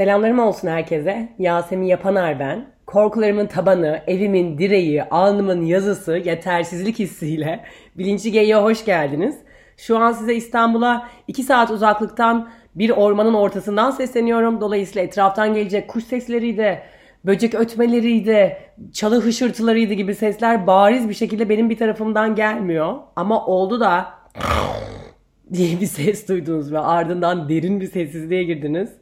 Selamlarım olsun herkese. Yasemin Yapanar ben. Korkularımın tabanı, evimin direği, alnımın yazısı, yetersizlik hissiyle Bilinçli G'ye hoş geldiniz. Şu an size İstanbul'a 2 saat uzaklıktan bir ormanın ortasından sesleniyorum. Dolayısıyla etraftan gelecek kuş sesleriydi, böcek ötmeleriydi, çalı hışırtılarıydı gibi sesler bariz bir şekilde benim bir tarafımdan gelmiyor. Ama oldu da diye bir ses duydunuz ve ardından derin bir sessizliğe girdiniz.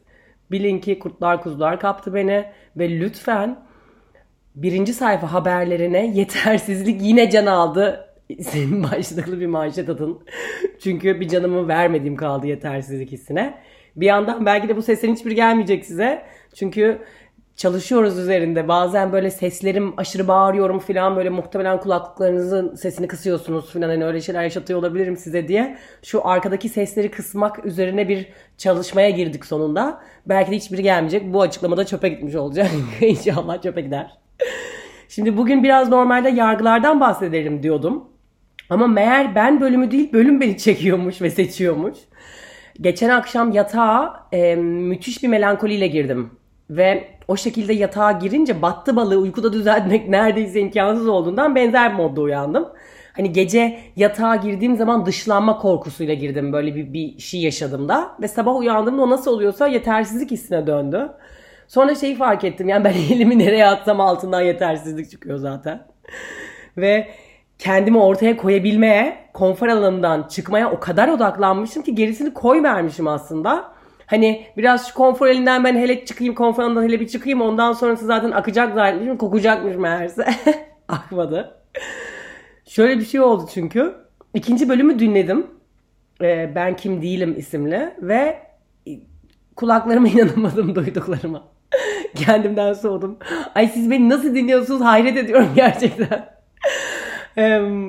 Bilin ki kurtlar kuzular kaptı beni ve lütfen birinci sayfa haberlerine yetersizlik yine can aldı. Senin başlıklı bir manşet atın. Çünkü bir canımı vermediğim kaldı yetersizlik hissine. Bir yandan belki de bu seslerin hiçbir gelmeyecek size. Çünkü çalışıyoruz üzerinde. Bazen böyle seslerim aşırı bağırıyorum falan böyle muhtemelen kulaklıklarınızın sesini kısıyorsunuz falan hani öyle şeyler yaşatıyor olabilirim size diye. Şu arkadaki sesleri kısmak üzerine bir çalışmaya girdik sonunda. Belki de hiçbiri gelmeyecek. Bu açıklamada çöpe gitmiş olacak. İnşallah çöpe gider. Şimdi bugün biraz normalde yargılardan bahsedelim diyordum. Ama meğer ben bölümü değil bölüm beni çekiyormuş ve seçiyormuş. Geçen akşam yatağa e, müthiş bir melankoliyle girdim. Ve o şekilde yatağa girince battı balığı uykuda düzeltmek neredeyse imkansız olduğundan benzer modda uyandım. Hani gece yatağa girdiğim zaman dışlanma korkusuyla girdim. Böyle bir, bir şey yaşadım da. Ve sabah uyandığımda o nasıl oluyorsa yetersizlik hissine döndü. Sonra şeyi fark ettim. Yani ben elimi nereye atsam altından yetersizlik çıkıyor zaten. Ve kendimi ortaya koyabilmeye, konfor alanından çıkmaya o kadar odaklanmışım ki gerisini koy vermişim aslında. Hani biraz şu konfor elinden ben hele çıkayım konfor alanından hele bir çıkayım ondan sonrası zaten akacak zannetmişim kokacakmış meğerse. Akmadı. Şöyle bir şey oldu çünkü. İkinci bölümü dinledim. Ee, ben Kim Değilim isimli ve kulaklarıma inanamadım duyduklarıma. Kendimden soğudum. Ay siz beni nasıl dinliyorsunuz hayret ediyorum gerçekten.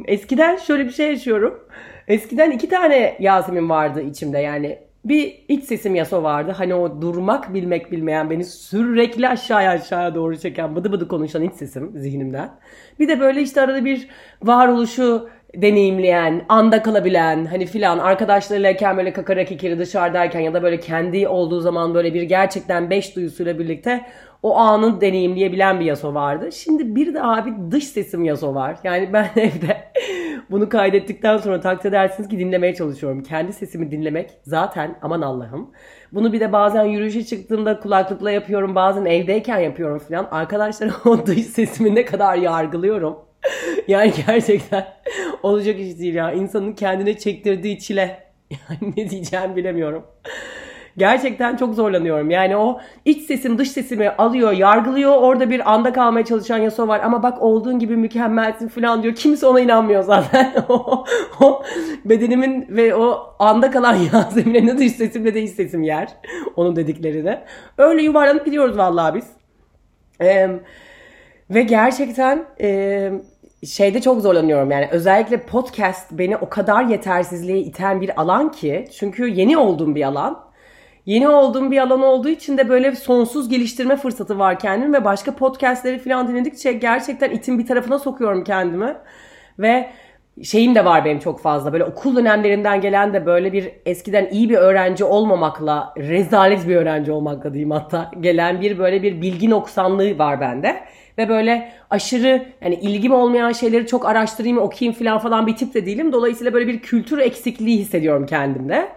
Eskiden şöyle bir şey yaşıyorum. Eskiden iki tane Yasemin vardı içimde yani. Bir iç sesim yaso vardı. Hani o durmak bilmek bilmeyen beni sürekli aşağıya aşağıya doğru çeken bıdı bıdı konuşan iç sesim zihnimden. Bir de böyle işte arada bir varoluşu deneyimleyen, anda kalabilen hani filan arkadaşlarıylayken böyle kakara kikiri dışarıdayken ya da böyle kendi olduğu zaman böyle bir gerçekten beş duyusuyla birlikte o anı deneyimleyebilen bir Yaso vardı. Şimdi bir de abi dış sesim Yaso var. Yani ben evde bunu kaydettikten sonra takdir edersiniz ki dinlemeye çalışıyorum. Kendi sesimi dinlemek zaten aman Allah'ım. Bunu bir de bazen yürüyüşe çıktığımda kulaklıkla yapıyorum. Bazen evdeyken yapıyorum falan. Arkadaşlar o dış sesimi ne kadar yargılıyorum. yani gerçekten olacak iş değil ya. İnsanın kendine çektirdiği çile. Yani ne diyeceğimi bilemiyorum. Gerçekten çok zorlanıyorum. Yani o iç sesim dış sesimi alıyor, yargılıyor. Orada bir anda kalmaya çalışan Yaso var. Ama bak olduğun gibi mükemmelsin falan diyor. Kimse ona inanmıyor zaten. o, o bedenimin ve o anda kalan Yasemin'e ne dış sesimle de iç sesim yer. Onun dedikleri de. Öyle yuvarlanıp gidiyoruz vallahi biz. Ee, ve gerçekten e, şeyde çok zorlanıyorum yani özellikle podcast beni o kadar yetersizliğe iten bir alan ki çünkü yeni olduğum bir alan yeni olduğum bir alan olduğu için de böyle sonsuz geliştirme fırsatı var kendim ve başka podcastleri falan dinledikçe gerçekten itin bir tarafına sokuyorum kendimi. Ve şeyim de var benim çok fazla. Böyle okul dönemlerinden gelen de böyle bir eskiden iyi bir öğrenci olmamakla, rezalet bir öğrenci olmakla diyeyim hatta gelen bir böyle bir bilgi noksanlığı var bende. Ve böyle aşırı yani ilgim olmayan şeyleri çok araştırayım, okuyayım falan falan bir tip de değilim. Dolayısıyla böyle bir kültür eksikliği hissediyorum kendimde.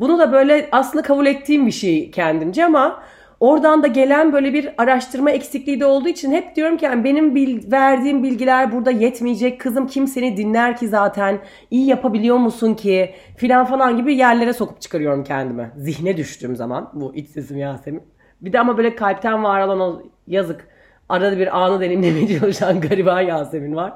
Bunu da böyle aslında kabul ettiğim bir şey kendimce ama oradan da gelen böyle bir araştırma eksikliği de olduğu için hep diyorum ki yani benim bil, verdiğim bilgiler burada yetmeyecek. Kızım kim seni dinler ki zaten? iyi yapabiliyor musun ki? Filan falan gibi yerlere sokup çıkarıyorum kendimi. Zihne düştüğüm zaman bu iç sesim Yasemin. Bir de ama böyle kalpten var olan o yazık. Arada bir anı deneyimlemeye çalışan gariban Yasemin var.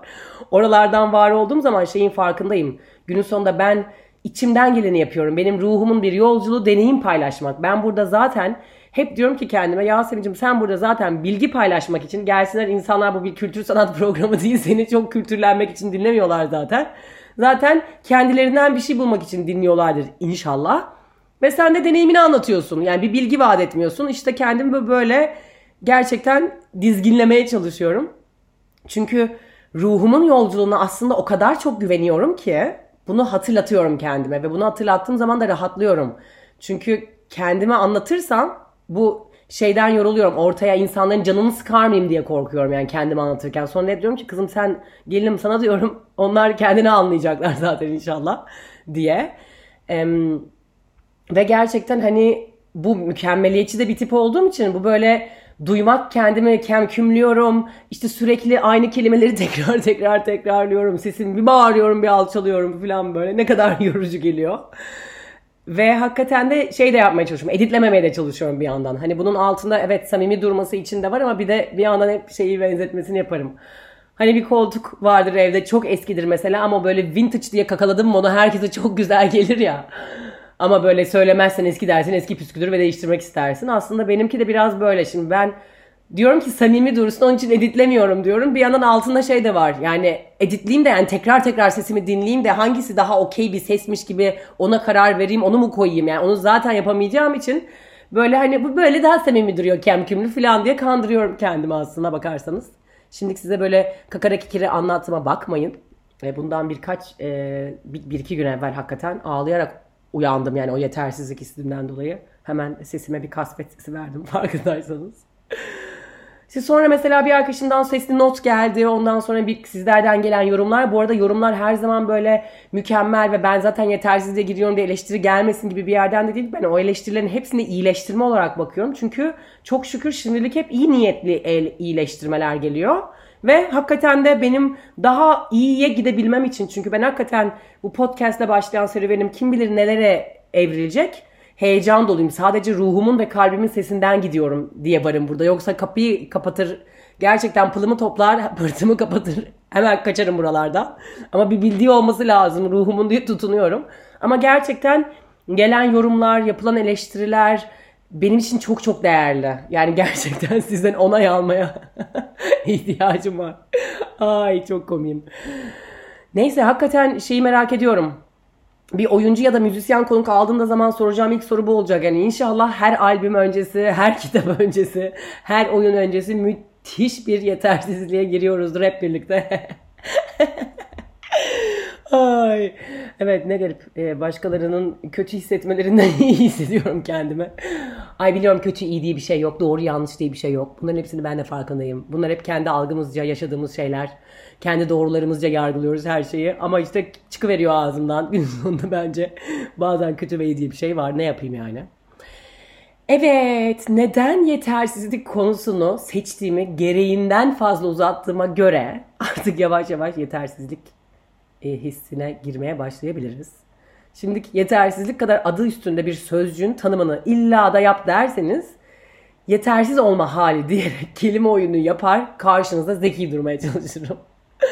Oralardan var olduğum zaman şeyin farkındayım. Günün sonunda ben içimden geleni yapıyorum. Benim ruhumun bir yolculuğu deneyim paylaşmak. Ben burada zaten hep diyorum ki kendime Yasemin'cim sen burada zaten bilgi paylaşmak için gelsinler insanlar bu bir kültür sanat programı değil seni çok kültürlenmek için dinlemiyorlar zaten. Zaten kendilerinden bir şey bulmak için dinliyorlardır inşallah. Ve sen de deneyimini anlatıyorsun. Yani bir bilgi vaat etmiyorsun. İşte kendimi böyle gerçekten dizginlemeye çalışıyorum. Çünkü ruhumun yolculuğuna aslında o kadar çok güveniyorum ki bunu hatırlatıyorum kendime ve bunu hatırlattığım zaman da rahatlıyorum. Çünkü kendime anlatırsam bu şeyden yoruluyorum. Ortaya insanların canını sıkar mıyım diye korkuyorum yani kendimi anlatırken. Sonra hep diyorum ki kızım sen gelinim sana diyorum. Onlar kendini anlayacaklar zaten inşallah diye. Ee, ve gerçekten hani bu mükemmeliyetçi de bir tip olduğum için bu böyle duymak kendimi kemkümlüyorum. İşte sürekli aynı kelimeleri tekrar tekrar tekrarlıyorum. Sesim bir bağırıyorum bir alçalıyorum falan böyle. Ne kadar yorucu geliyor. Ve hakikaten de şey de yapmaya çalışıyorum. Editlememeye de çalışıyorum bir yandan. Hani bunun altında evet samimi durması için de var ama bir de bir yandan hep şeyi benzetmesini yaparım. Hani bir koltuk vardır evde çok eskidir mesela ama böyle vintage diye kakaladım onu herkese çok güzel gelir ya. Ama böyle söylemezsen eski dersin eski püsküdür ve değiştirmek istersin. Aslında benimki de biraz böyle. Şimdi ben diyorum ki samimi dursun onun için editlemiyorum diyorum. Bir yandan altında şey de var. Yani editleyeyim de yani tekrar tekrar sesimi dinleyeyim de hangisi daha okey bir sesmiş gibi ona karar vereyim onu mu koyayım yani onu zaten yapamayacağım için böyle hani bu böyle daha samimi duruyor kemkümlü falan diye kandırıyorum kendimi aslında bakarsanız. Şimdi size böyle kakara kikiri anlatıma bakmayın. Bundan birkaç bir, bir iki gün evvel hakikaten ağlayarak uyandım yani o yetersizlik hissinden dolayı. Hemen sesime bir kasvet sesi verdim farkındaysanız. İşte sonra mesela bir arkadaşımdan sesli not geldi. Ondan sonra bir sizlerden gelen yorumlar. Bu arada yorumlar her zaman böyle mükemmel ve ben zaten yetersizliğe giriyorum diye eleştiri gelmesin gibi bir yerden de değil. Ben o eleştirilerin hepsini iyileştirme olarak bakıyorum. Çünkü çok şükür şimdilik hep iyi niyetli el iyileştirmeler geliyor. Ve hakikaten de benim daha iyiye gidebilmem için çünkü ben hakikaten bu podcast'le başlayan serüvenim kim bilir nelere evrilecek. Heyecan doluyum. Sadece ruhumun ve kalbimin sesinden gidiyorum diye varım burada. Yoksa kapıyı kapatır, gerçekten pılımı toplar, pırtımı kapatır. Hemen kaçarım buralarda. Ama bir bildiği olması lazım. Ruhumun diye tutunuyorum. Ama gerçekten gelen yorumlar, yapılan eleştiriler, benim için çok çok değerli. Yani gerçekten sizden onay almaya ihtiyacım var. Ay çok komiyim. Neyse hakikaten şeyi merak ediyorum. Bir oyuncu ya da müzisyen konuk aldığımda zaman soracağım ilk soru bu olacak. Yani inşallah her albüm öncesi, her kitap öncesi, her oyun öncesi müthiş bir yetersizliğe giriyoruzdur hep birlikte. Ay. Evet ne garip. Ee, başkalarının kötü hissetmelerinden iyi hissediyorum kendime. Ay biliyorum kötü iyi diye bir şey yok. Doğru yanlış diye bir şey yok. Bunların hepsini ben de farkındayım. Bunlar hep kendi algımızca yaşadığımız şeyler. Kendi doğrularımızca yargılıyoruz her şeyi. Ama işte çıkıveriyor ağzımdan. Günün sonunda bence bazen kötü ve iyi diye bir şey var. Ne yapayım yani? Evet, neden yetersizlik konusunu seçtiğimi gereğinden fazla uzattığıma göre artık yavaş yavaş yetersizlik e, hissine girmeye başlayabiliriz. Şimdi yetersizlik kadar adı üstünde bir sözcüğün tanımını illa da yap derseniz yetersiz olma hali diyerek kelime oyunu yapar karşınızda zeki durmaya çalışırım.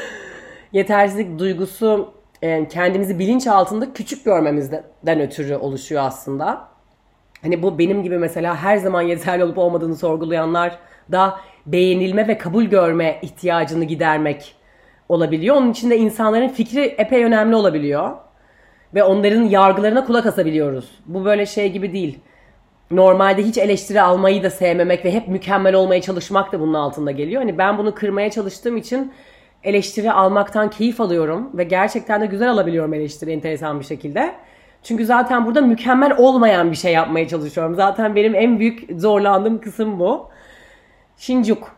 Yetersizlik duygusu e, kendimizi bilinç altında küçük görmemizden ötürü oluşuyor aslında. Hani bu benim gibi mesela her zaman yeterli olup olmadığını sorgulayanlar da beğenilme ve kabul görme ihtiyacını gidermek olabiliyor. Onun için de insanların fikri epey önemli olabiliyor. Ve onların yargılarına kulak asabiliyoruz. Bu böyle şey gibi değil. Normalde hiç eleştiri almayı da sevmemek ve hep mükemmel olmaya çalışmak da bunun altında geliyor. Hani ben bunu kırmaya çalıştığım için eleştiri almaktan keyif alıyorum ve gerçekten de güzel alabiliyorum eleştiri enteresan bir şekilde. Çünkü zaten burada mükemmel olmayan bir şey yapmaya çalışıyorum. Zaten benim en büyük zorlandığım kısım bu. Shinjuku.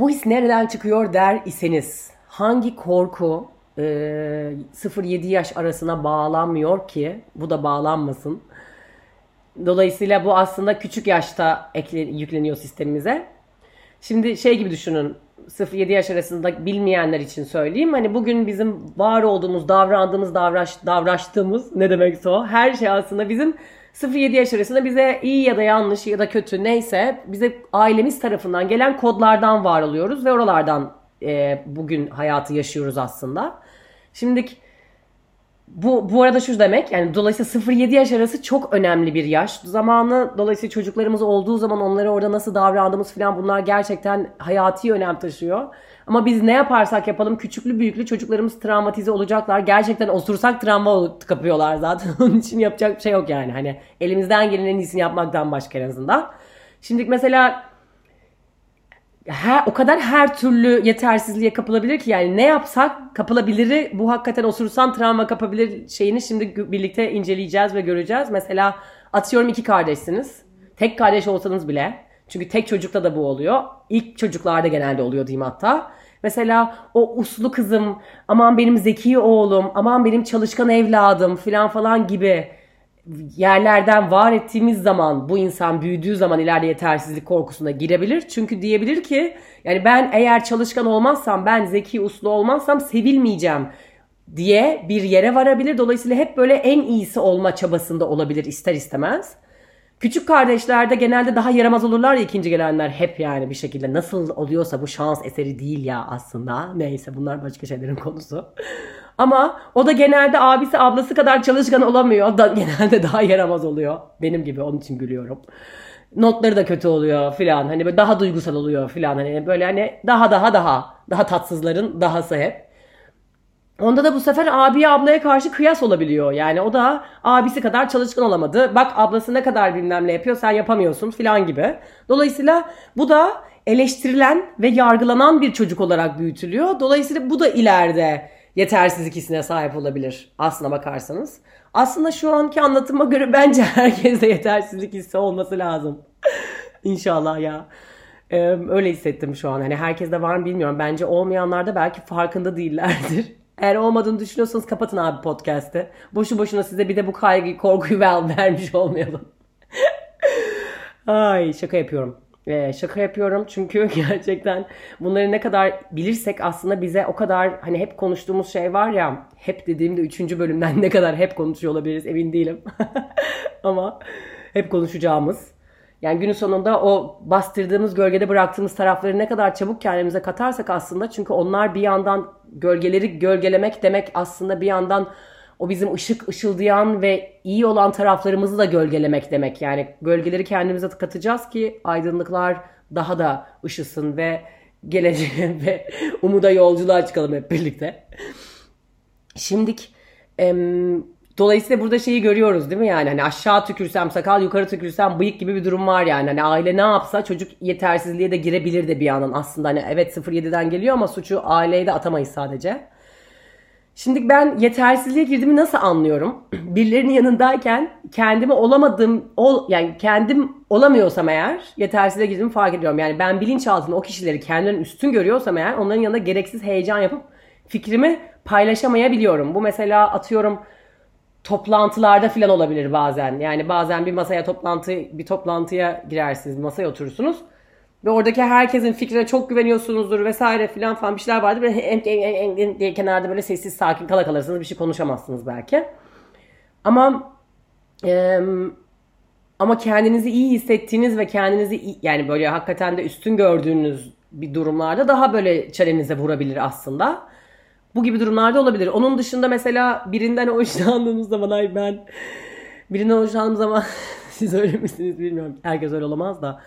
Bu his nereden çıkıyor der iseniz hangi korku e, 0-7 yaş arasına bağlanmıyor ki bu da bağlanmasın. Dolayısıyla bu aslında küçük yaşta ekle, yükleniyor sistemimize. Şimdi şey gibi düşünün 0-7 yaş arasında bilmeyenler için söyleyeyim. Hani bugün bizim var olduğumuz, davrandığımız, davraş, davraştığımız ne demekse o her şey aslında bizim 0-7 yaş arasında bize iyi ya da yanlış ya da kötü neyse bize ailemiz tarafından gelen kodlardan var oluyoruz ve oralardan e, bugün hayatı yaşıyoruz aslında. Şimdi bu, bu arada şu demek yani dolayısıyla 0-7 yaş arası çok önemli bir yaş zamanı. Dolayısıyla çocuklarımız olduğu zaman onlara orada nasıl davrandığımız falan bunlar gerçekten hayati önem taşıyor. Ama biz ne yaparsak yapalım küçüklü büyüklü çocuklarımız travmatize olacaklar. Gerçekten osursak travma kapıyorlar zaten. Onun için yapacak bir şey yok yani. Hani elimizden gelen en iyisini yapmaktan başka en azından. Şimdi mesela her, o kadar her türlü yetersizliğe kapılabilir ki yani ne yapsak kapılabiliri bu hakikaten osursan travma kapabilir şeyini şimdi birlikte inceleyeceğiz ve göreceğiz. Mesela atıyorum iki kardeşsiniz. Tek kardeş olsanız bile çünkü tek çocukta da bu oluyor. İlk çocuklarda genelde oluyor diyeyim hatta. Mesela o uslu kızım, aman benim zeki oğlum, aman benim çalışkan evladım filan falan gibi yerlerden var ettiğimiz zaman bu insan büyüdüğü zaman ileride yetersizlik korkusuna girebilir. Çünkü diyebilir ki yani ben eğer çalışkan olmazsam ben zeki uslu olmazsam sevilmeyeceğim diye bir yere varabilir. Dolayısıyla hep böyle en iyisi olma çabasında olabilir ister istemez. Küçük kardeşlerde genelde daha yaramaz olurlar ya ikinci gelenler hep yani bir şekilde nasıl oluyorsa bu şans eseri değil ya aslında. Neyse bunlar başka şeylerin konusu. Ama o da genelde abisi ablası kadar çalışkan olamıyor. Da genelde daha yaramaz oluyor. Benim gibi onun için gülüyorum. Notları da kötü oluyor filan. Hani böyle daha duygusal oluyor filan. Hani böyle hani daha daha daha daha tatsızların dahası hep. Onda da bu sefer abi ablaya karşı kıyas olabiliyor. Yani o da abisi kadar çalışkan olamadı. Bak ablası ne kadar bilmem ne yapıyor sen yapamıyorsun filan gibi. Dolayısıyla bu da eleştirilen ve yargılanan bir çocuk olarak büyütülüyor. Dolayısıyla bu da ileride yetersizlik hissine sahip olabilir aslına bakarsanız. Aslında şu anki anlatıma göre bence herkeste yetersizlik hissi olması lazım. İnşallah ya. Ee, öyle hissettim şu an. Hani herkeste var mı bilmiyorum. Bence olmayanlar da belki farkında değillerdir. Eğer olmadığını düşünüyorsanız kapatın abi podcast'ı. Boşu boşuna size bir de bu kaygıyı, korkuyu vermiş olmayalım. Ay şaka yapıyorum. Ee, şaka yapıyorum çünkü gerçekten bunları ne kadar bilirsek aslında bize o kadar hani hep konuştuğumuz şey var ya hep dediğimde 3. bölümden ne kadar hep konuşuyor olabiliriz emin değilim. Ama hep konuşacağımız. Yani günün sonunda o bastırdığımız gölgede bıraktığımız tarafları ne kadar çabuk kendimize katarsak aslında çünkü onlar bir yandan gölgeleri gölgelemek demek aslında bir yandan o bizim ışık ışıldayan ve iyi olan taraflarımızı da gölgelemek demek. Yani gölgeleri kendimize katacağız ki aydınlıklar daha da ışısın ve geleceğe ve umuda yolculuğa çıkalım hep birlikte. Şimdik em, dolayısıyla burada şeyi görüyoruz değil mi yani hani aşağı tükürsem sakal yukarı tükürsem bıyık gibi bir durum var yani. Hani aile ne yapsa çocuk yetersizliğe de girebilir de bir yandan aslında hani evet 0-7'den geliyor ama suçu aileye de atamayız sadece. Şimdi ben yetersizliğe girdiğimi nasıl anlıyorum? Birilerinin yanındayken kendimi olamadığım, ol, yani kendim olamıyorsam eğer yetersizliğe girdiğimi fark ediyorum. Yani ben bilinçaltında o kişileri kendilerinin üstün görüyorsam eğer onların yanında gereksiz heyecan yapıp fikrimi paylaşamayabiliyorum. Bu mesela atıyorum toplantılarda falan olabilir bazen. Yani bazen bir masaya toplantı bir toplantıya girersiniz, masaya oturursunuz ve oradaki herkesin fikrine çok güveniyorsunuzdur vesaire filan falan bir şeyler vardır. Böyle en, en, en, diye kenarda böyle sessiz sakin kala kalırsınız. Bir şey konuşamazsınız belki. Ama e, ama kendinizi iyi hissettiğiniz ve kendinizi yani böyle hakikaten de üstün gördüğünüz bir durumlarda daha böyle çenenize vurabilir aslında. Bu gibi durumlarda olabilir. Onun dışında mesela birinden hoşlandığınız zaman ay ben birinden hoşlandığım zaman siz öyle misiniz bilmiyorum. Herkes öyle olamaz da.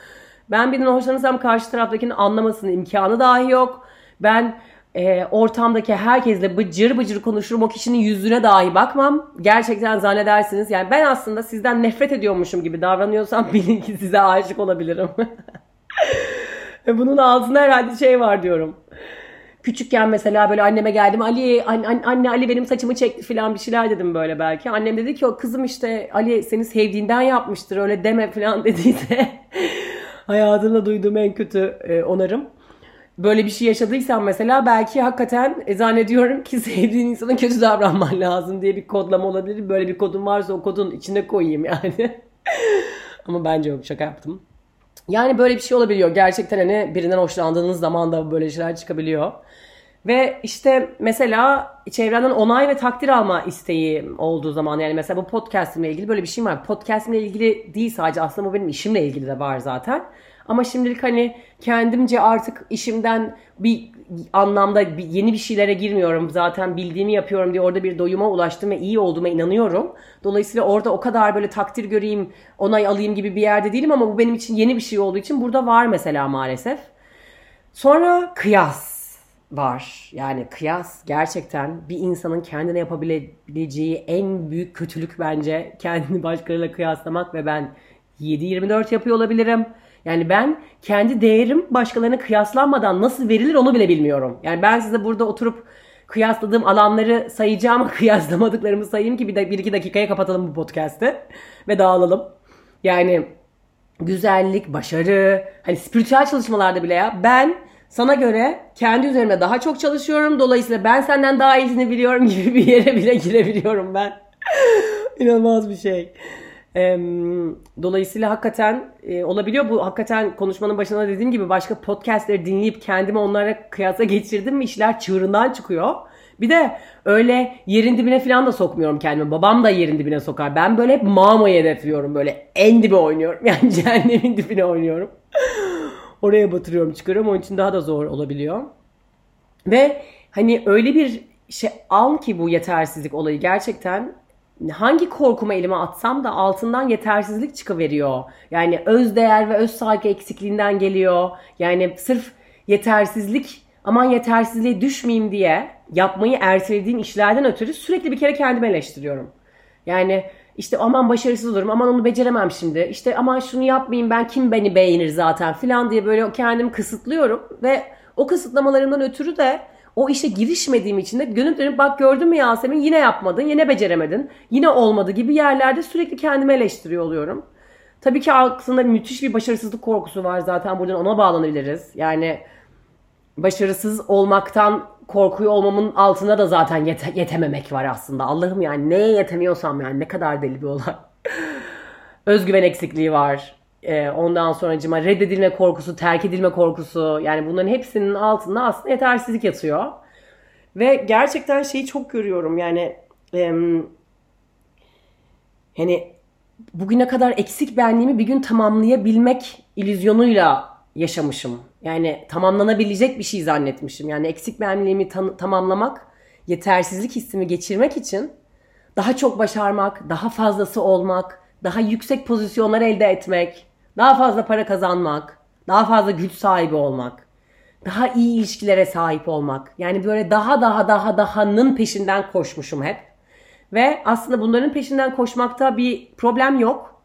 Ben birinden hoşlanırsam karşı taraftakinin anlamasının imkanı dahi yok. Ben e, ortamdaki herkesle bıcır bıcır konuşurum. O kişinin yüzüne dahi bakmam. Gerçekten zannedersiniz. Yani ben aslında sizden nefret ediyormuşum gibi davranıyorsam bilin ki size aşık olabilirim. Bunun altında herhalde şey var diyorum. Küçükken mesela böyle anneme geldim. Ali anne, anne Ali benim saçımı çekti falan bir şeyler dedim böyle belki. Annem dedi ki o kızım işte Ali seni sevdiğinden yapmıştır öyle deme falan dediyse hayatımda duyduğum en kötü e, onarım. Böyle bir şey yaşadıysam mesela belki hakikaten e, zannediyorum ki sevdiğin insana kötü davranman lazım diye bir kodlama olabilir. Böyle bir kodum varsa o kodun içine koyayım yani. Ama bence yok şaka yaptım. Yani böyle bir şey olabiliyor. Gerçekten hani birinden hoşlandığınız zaman da böyle şeyler çıkabiliyor. Ve işte mesela çevrenden onay ve takdir alma isteği olduğu zaman yani mesela bu podcastimle ilgili böyle bir şey var. Podcastimle ilgili değil sadece aslında bu benim işimle ilgili de var zaten. Ama şimdilik hani kendimce artık işimden bir anlamda yeni bir şeylere girmiyorum. Zaten bildiğimi yapıyorum diye orada bir doyuma ulaştım ve iyi olduğuma inanıyorum. Dolayısıyla orada o kadar böyle takdir göreyim, onay alayım gibi bir yerde değilim ama bu benim için yeni bir şey olduğu için burada var mesela maalesef. Sonra kıyas var. Yani kıyas gerçekten bir insanın kendine yapabileceği en büyük kötülük bence kendini başkalarıyla kıyaslamak ve ben 7-24 yapıyor olabilirim. Yani ben kendi değerim başkalarına kıyaslanmadan nasıl verilir onu bile bilmiyorum. Yani ben size burada oturup kıyasladığım alanları sayacağım kıyaslamadıklarımı sayayım ki bir, de, bir iki dakikaya kapatalım bu podcast'ı ve dağılalım. Yani güzellik, başarı, hani spiritüel çalışmalarda bile ya ben sana göre kendi üzerime daha çok çalışıyorum. Dolayısıyla ben senden daha iyisini biliyorum gibi bir yere bile girebiliyorum ben. İnanılmaz bir şey. Dolayısıyla hakikaten e, olabiliyor. Bu hakikaten konuşmanın başında dediğim gibi başka podcastleri dinleyip kendimi onlara kıyasa geçirdim mi işler çığırından çıkıyor. Bir de öyle yerin dibine falan da sokmuyorum kendimi. Babam da yerin dibine sokar. Ben böyle hep mamayı hedefliyorum. Böyle en dibe oynuyorum. Yani cehennemin dibine oynuyorum. Oraya batırıyorum çıkarıyorum. Onun için daha da zor olabiliyor. Ve hani öyle bir şey an ki bu yetersizlik olayı gerçekten hangi korkumu elime atsam da altından yetersizlik çıkıveriyor. Yani öz değer ve öz saygı eksikliğinden geliyor. Yani sırf yetersizlik aman yetersizliğe düşmeyeyim diye yapmayı ertelediğim işlerden ötürü sürekli bir kere kendimi eleştiriyorum. Yani işte aman başarısız olurum, aman onu beceremem şimdi, işte aman şunu yapmayayım ben kim beni beğenir zaten filan diye böyle kendimi kısıtlıyorum ve o kısıtlamalarımdan ötürü de o işe girişmediğim için de dönüp dönüp bak gördün mü Yasemin yine yapmadın, yine beceremedin, yine olmadı gibi yerlerde sürekli kendimi eleştiriyor oluyorum. Tabii ki aslında müthiş bir başarısızlık korkusu var zaten buradan ona bağlanabiliriz. Yani başarısız olmaktan korkuyor olmamın altında da zaten yete- yetememek var aslında. Allah'ım yani neye yetemiyorsam yani ne kadar deli bir olay. Özgüven eksikliği var. Ee, ondan sonra cima reddedilme korkusu, terk edilme korkusu. Yani bunların hepsinin altında aslında yetersizlik yatıyor. Ve gerçekten şeyi çok görüyorum yani e, hani bugüne kadar eksik benliğimi bir gün tamamlayabilmek illüzyonuyla yaşamışım. Yani tamamlanabilecek bir şey zannetmişim. Yani eksik benliğimi tam- tamamlamak, yetersizlik hissimi geçirmek için daha çok başarmak, daha fazlası olmak, daha yüksek pozisyonlar elde etmek, daha fazla para kazanmak, daha fazla güç sahibi olmak, daha iyi ilişkilere sahip olmak. Yani böyle daha daha daha dahanın peşinden koşmuşum hep. Ve aslında bunların peşinden koşmakta bir problem yok.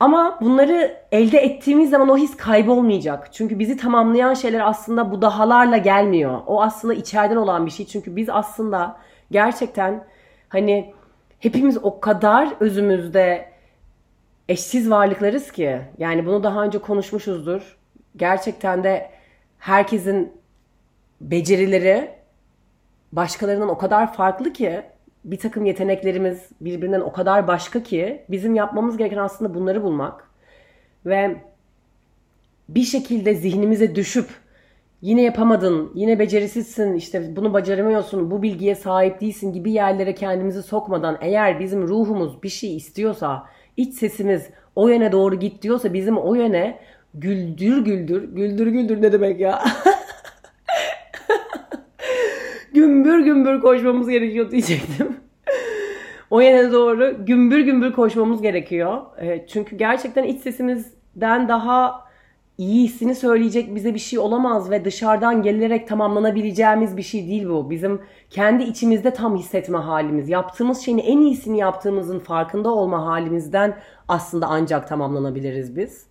Ama bunları elde ettiğimiz zaman o his kaybolmayacak. Çünkü bizi tamamlayan şeyler aslında bu dahalarla gelmiyor. O aslında içeriden olan bir şey. Çünkü biz aslında gerçekten hani hepimiz o kadar özümüzde eşsiz varlıklarız ki. Yani bunu daha önce konuşmuşuzdur. Gerçekten de herkesin becerileri başkalarından o kadar farklı ki bir takım yeteneklerimiz birbirinden o kadar başka ki bizim yapmamız gereken aslında bunları bulmak. Ve bir şekilde zihnimize düşüp yine yapamadın, yine becerisizsin, işte bunu beceremiyorsun, bu bilgiye sahip değilsin gibi yerlere kendimizi sokmadan eğer bizim ruhumuz bir şey istiyorsa, iç sesimiz o yöne doğru git diyorsa bizim o yöne güldür güldür, güldür güldür ne demek ya? gümbür gümbür koşmamız gerekiyor diyecektim. o yöne doğru gümbür gümbür koşmamız gerekiyor. E, çünkü gerçekten iç sesimizden daha iyisini söyleyecek bize bir şey olamaz ve dışarıdan gelerek tamamlanabileceğimiz bir şey değil bu. Bizim kendi içimizde tam hissetme halimiz, yaptığımız şeyin en iyisini yaptığımızın farkında olma halimizden aslında ancak tamamlanabiliriz biz.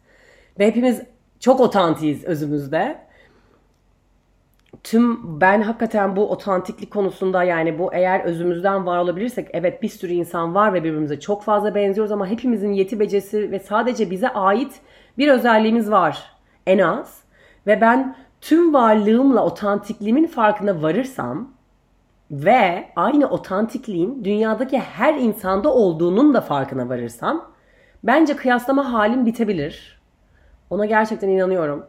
Ve hepimiz çok otantiyiz özümüzde tüm ben hakikaten bu otantiklik konusunda yani bu eğer özümüzden var olabilirsek evet bir sürü insan var ve birbirimize çok fazla benziyoruz ama hepimizin yeti becesi ve sadece bize ait bir özelliğimiz var en az. Ve ben tüm varlığımla otantikliğimin farkına varırsam ve aynı otantikliğin dünyadaki her insanda olduğunun da farkına varırsam bence kıyaslama halim bitebilir. Ona gerçekten inanıyorum.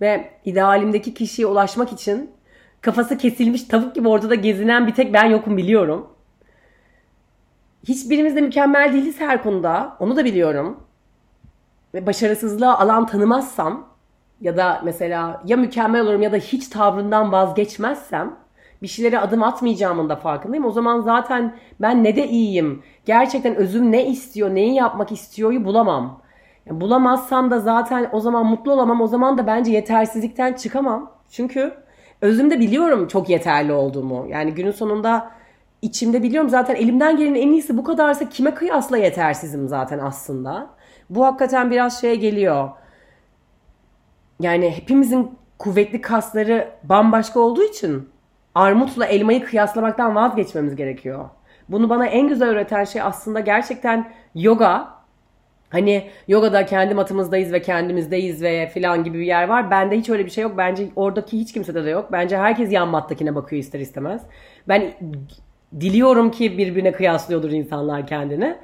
Ve idealimdeki kişiye ulaşmak için kafası kesilmiş tavuk gibi ortada gezinen bir tek ben yokum biliyorum. Hiçbirimiz de mükemmel değiliz her konuda. Onu da biliyorum. Ve başarısızlığa alan tanımazsam ya da mesela ya mükemmel olurum ya da hiç tavrından vazgeçmezsem bir şeylere adım atmayacağımın da farkındayım. O zaman zaten ben ne de iyiyim. Gerçekten özüm ne istiyor, neyi yapmak istiyoryu bulamam. Yani bulamazsam da zaten o zaman mutlu olamam. O zaman da bence yetersizlikten çıkamam. Çünkü özümde biliyorum çok yeterli olduğumu. Yani günün sonunda içimde biliyorum zaten elimden gelenin en iyisi bu kadarsa kime kıyasla yetersizim zaten aslında. Bu hakikaten biraz şeye geliyor. Yani hepimizin kuvvetli kasları bambaşka olduğu için armutla elmayı kıyaslamaktan vazgeçmemiz gerekiyor. Bunu bana en güzel öğreten şey aslında gerçekten yoga Hani yogada kendi matımızdayız ve kendimizdeyiz ve filan gibi bir yer var. Bende hiç öyle bir şey yok. Bence oradaki hiç kimsede de yok. Bence herkes yan mattakine bakıyor ister istemez. Ben diliyorum ki birbirine kıyaslıyordur insanlar kendini.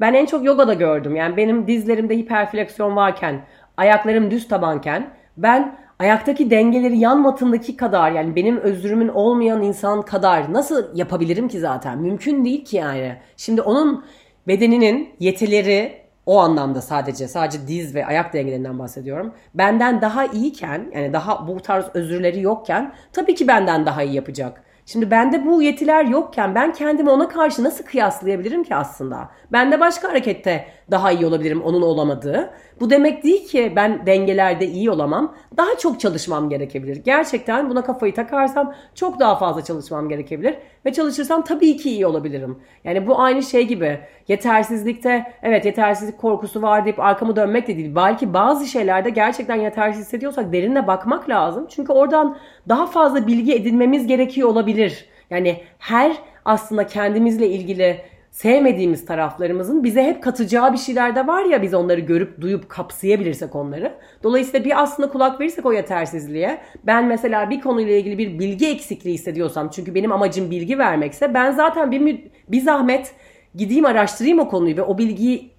Ben en çok yogada gördüm. Yani benim dizlerimde hiperfleksiyon varken, ayaklarım düz tabanken ben ayaktaki dengeleri yan matındaki kadar yani benim özrümün olmayan insan kadar nasıl yapabilirim ki zaten? Mümkün değil ki yani. Şimdi onun bedeninin yetileri o anlamda sadece sadece diz ve ayak dengelerinden bahsediyorum. Benden daha iyiyken yani daha bu tarz özürleri yokken tabii ki benden daha iyi yapacak. Şimdi bende bu yetiler yokken ben kendimi ona karşı nasıl kıyaslayabilirim ki aslında? Ben de başka harekette daha iyi olabilirim onun olamadığı. Bu demek değil ki ben dengelerde iyi olamam. Daha çok çalışmam gerekebilir. Gerçekten buna kafayı takarsam çok daha fazla çalışmam gerekebilir. Ve çalışırsam tabii ki iyi olabilirim. Yani bu aynı şey gibi. Yetersizlikte evet yetersizlik korkusu var deyip arkamı dönmek de değil. Belki bazı şeylerde gerçekten yetersiz hissediyorsak derinle bakmak lazım. Çünkü oradan daha fazla bilgi edinmemiz gerekiyor olabilir. Yani her aslında kendimizle ilgili sevmediğimiz taraflarımızın bize hep katacağı bir şeyler de var ya biz onları görüp duyup kapsayabilirsek onları. Dolayısıyla bir aslında kulak verirsek o yetersizliğe ben mesela bir konuyla ilgili bir bilgi eksikliği hissediyorsam çünkü benim amacım bilgi vermekse ben zaten bir, bir zahmet gideyim araştırayım o konuyu ve o bilgiyi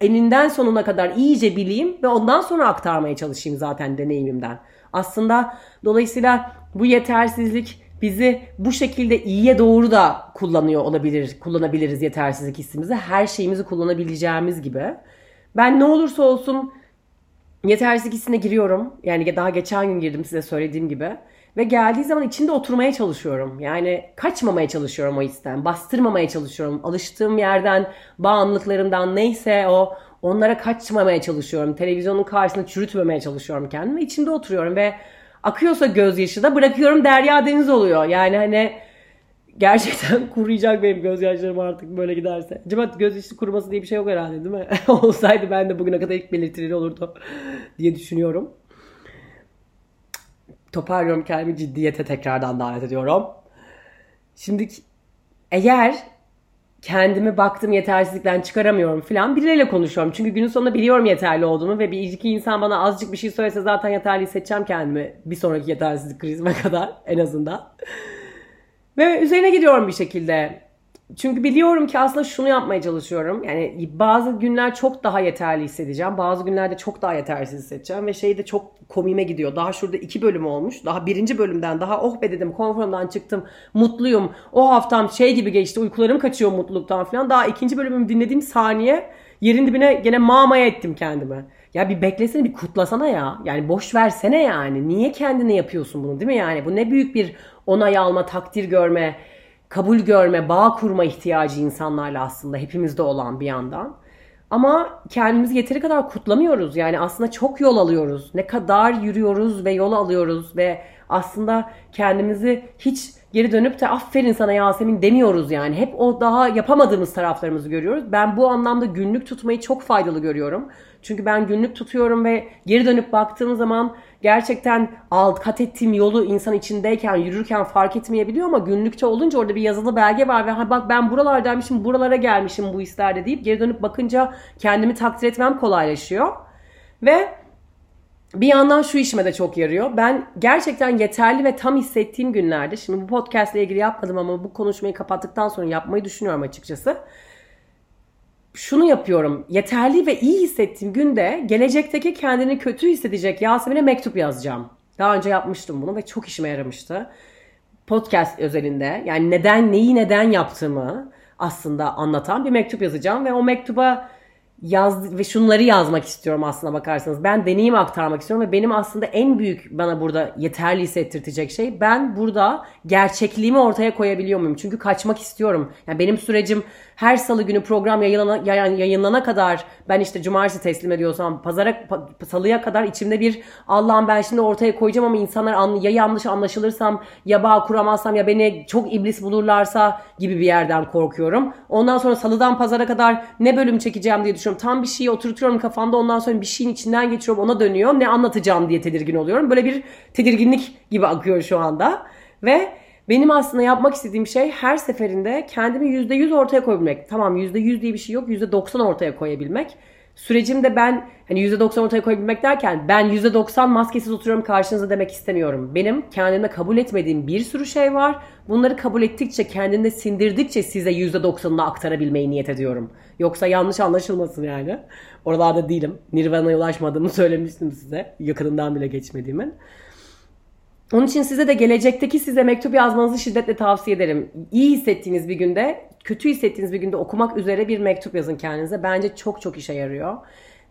eninden sonuna kadar iyice bileyim ve ondan sonra aktarmaya çalışayım zaten deneyimimden. Aslında dolayısıyla bu yetersizlik bizi bu şekilde iyiye doğru da kullanıyor olabilir, kullanabiliriz yetersizlik hissimizi. Her şeyimizi kullanabileceğimiz gibi. Ben ne olursa olsun yetersizlik hissine giriyorum. Yani daha geçen gün girdim size söylediğim gibi. Ve geldiği zaman içinde oturmaya çalışıyorum. Yani kaçmamaya çalışıyorum o histen. Bastırmamaya çalışıyorum. Alıştığım yerden, bağımlılıklarımdan neyse o onlara kaçmamaya çalışıyorum. Televizyonun karşısında çürütmemeye çalışıyorum kendimi. İçinde oturuyorum ve akıyorsa gözyaşı da bırakıyorum derya deniz oluyor. Yani hani gerçekten kuruyacak benim gözyaşlarım artık böyle giderse. Acaba gözyaşı kuruması diye bir şey yok herhalde değil mi? Olsaydı ben de bugüne kadar ilk belirtili olurdu diye düşünüyorum. Toparlıyorum kendimi ciddiyete tekrardan davet ediyorum. Şimdi eğer kendimi baktım yetersizlikten çıkaramıyorum falan birileriyle konuşuyorum. Çünkü günün sonunda biliyorum yeterli olduğumu ve bir iki insan bana azıcık bir şey söylese zaten yeterli hissedeceğim kendimi bir sonraki yetersizlik krizime kadar en azından. ve üzerine gidiyorum bir şekilde. Çünkü biliyorum ki aslında şunu yapmaya çalışıyorum. Yani bazı günler çok daha yeterli hissedeceğim. Bazı günlerde çok daha yetersiz hissedeceğim. Ve şey de çok komime gidiyor. Daha şurada iki bölüm olmuş. Daha birinci bölümden daha oh be dedim konforumdan çıktım. Mutluyum. O haftam şey gibi geçti. Uykularım kaçıyor mutluluktan falan. Daha ikinci bölümümü dinlediğim saniye yerin dibine gene mamaya ettim kendimi. Ya bir beklesene bir kutlasana ya. Yani boş versene yani. Niye kendine yapıyorsun bunu değil mi yani? Bu ne büyük bir onay alma, takdir görme kabul görme, bağ kurma ihtiyacı insanlarla aslında hepimizde olan bir yandan. Ama kendimizi yeteri kadar kutlamıyoruz. Yani aslında çok yol alıyoruz. Ne kadar yürüyoruz ve yol alıyoruz ve aslında kendimizi hiç geri dönüp de aferin sana Yasemin demiyoruz yani. Hep o daha yapamadığımız taraflarımızı görüyoruz. Ben bu anlamda günlük tutmayı çok faydalı görüyorum. Çünkü ben günlük tutuyorum ve geri dönüp baktığım zaman gerçekten alt kat ettiğim yolu insan içindeyken yürürken fark etmeyebiliyor ama günlükçe olunca orada bir yazılı belge var ve ha bak ben buralardaymışım buralara gelmişim bu hislerde deyip geri dönüp bakınca kendimi takdir etmem kolaylaşıyor. Ve bir yandan şu işime de çok yarıyor. Ben gerçekten yeterli ve tam hissettiğim günlerde, şimdi bu podcast ile ilgili yapmadım ama bu konuşmayı kapattıktan sonra yapmayı düşünüyorum açıkçası şunu yapıyorum. Yeterli ve iyi hissettiğim günde gelecekteki kendini kötü hissedecek Yasemin'e mektup yazacağım. Daha önce yapmıştım bunu ve çok işime yaramıştı. Podcast özelinde yani neden neyi neden yaptığımı aslında anlatan bir mektup yazacağım ve o mektuba yaz ve şunları yazmak istiyorum aslında bakarsanız. Ben deneyim aktarmak istiyorum ve benim aslında en büyük bana burada yeterli hissettirtecek şey ben burada gerçekliğimi ortaya koyabiliyor muyum? Çünkü kaçmak istiyorum. Yani benim sürecim her salı günü program yayınlana, yayınlana kadar ben işte cumartesi teslim ediyorsam pazara salıya kadar içimde bir Allah'ım ben şimdi ortaya koyacağım ama insanlar ya yanlış anlaşılırsam ya bağ kuramazsam ya beni çok iblis bulurlarsa gibi bir yerden korkuyorum. Ondan sonra salıdan pazara kadar ne bölüm çekeceğim diye düşünüyorum. Tam bir şeyi oturtuyorum kafamda ondan sonra bir şeyin içinden geçiyorum ona dönüyor. Ne anlatacağım diye tedirgin oluyorum. Böyle bir tedirginlik gibi akıyor şu anda. Ve benim aslında yapmak istediğim şey her seferinde kendimi %100 ortaya koyabilmek. Tamam %100 diye bir şey yok. %90 ortaya koyabilmek. Sürecimde ben hani %90 ortaya koyabilmek derken ben %90 maskesiz oturuyorum karşınızda demek istemiyorum. Benim kendimde kabul etmediğim bir sürü şey var. Bunları kabul ettikçe kendinde sindirdikçe size %90'ını aktarabilmeyi niyet ediyorum. Yoksa yanlış anlaşılmasın yani. Oralarda değilim. Nirvana'ya ulaşmadığımı söylemiştim size. Yakınından bile geçmediğimin. Onun için size de gelecekteki size mektup yazmanızı şiddetle tavsiye ederim. İyi hissettiğiniz bir günde, kötü hissettiğiniz bir günde okumak üzere bir mektup yazın kendinize. Bence çok çok işe yarıyor.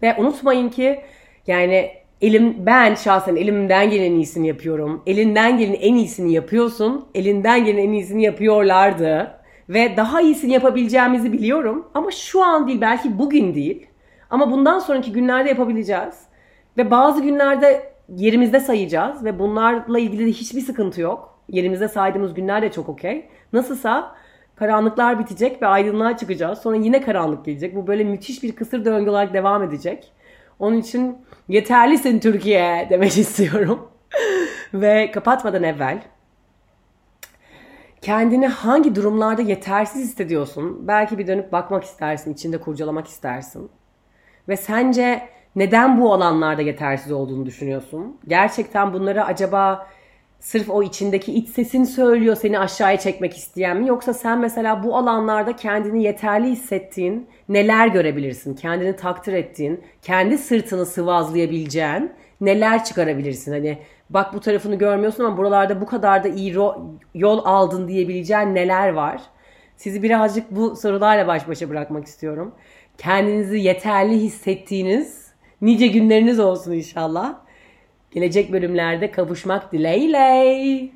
Ve unutmayın ki yani elim ben şahsen elimden gelen iyisini yapıyorum. Elinden gelen en iyisini yapıyorsun. Elinden gelen en iyisini yapıyorlardı. Ve daha iyisini yapabileceğimizi biliyorum. Ama şu an değil belki bugün değil. Ama bundan sonraki günlerde yapabileceğiz. Ve bazı günlerde yerimizde sayacağız ve bunlarla ilgili de hiçbir sıkıntı yok. Yerimizde saydığımız günler de çok okey. Nasılsa karanlıklar bitecek ve aydınlığa çıkacağız. Sonra yine karanlık gelecek. Bu böyle müthiş bir kısır döngü olarak devam edecek. Onun için yeterlisin Türkiye demek istiyorum. ve kapatmadan evvel kendini hangi durumlarda yetersiz hissediyorsun? Belki bir dönüp bakmak istersin, içinde kurcalamak istersin. Ve sence neden bu alanlarda yetersiz olduğunu düşünüyorsun? Gerçekten bunları acaba sırf o içindeki iç sesin söylüyor seni aşağıya çekmek isteyen mi? Yoksa sen mesela bu alanlarda kendini yeterli hissettiğin neler görebilirsin? Kendini takdir ettiğin, kendi sırtını sıvazlayabileceğin neler çıkarabilirsin? Hani bak bu tarafını görmüyorsun ama buralarda bu kadar da iyi yol aldın diyebileceğin neler var? Sizi birazcık bu sorularla baş başa bırakmak istiyorum. Kendinizi yeterli hissettiğiniz nice günleriniz olsun inşallah. Gelecek bölümlerde kavuşmak dileğiyle.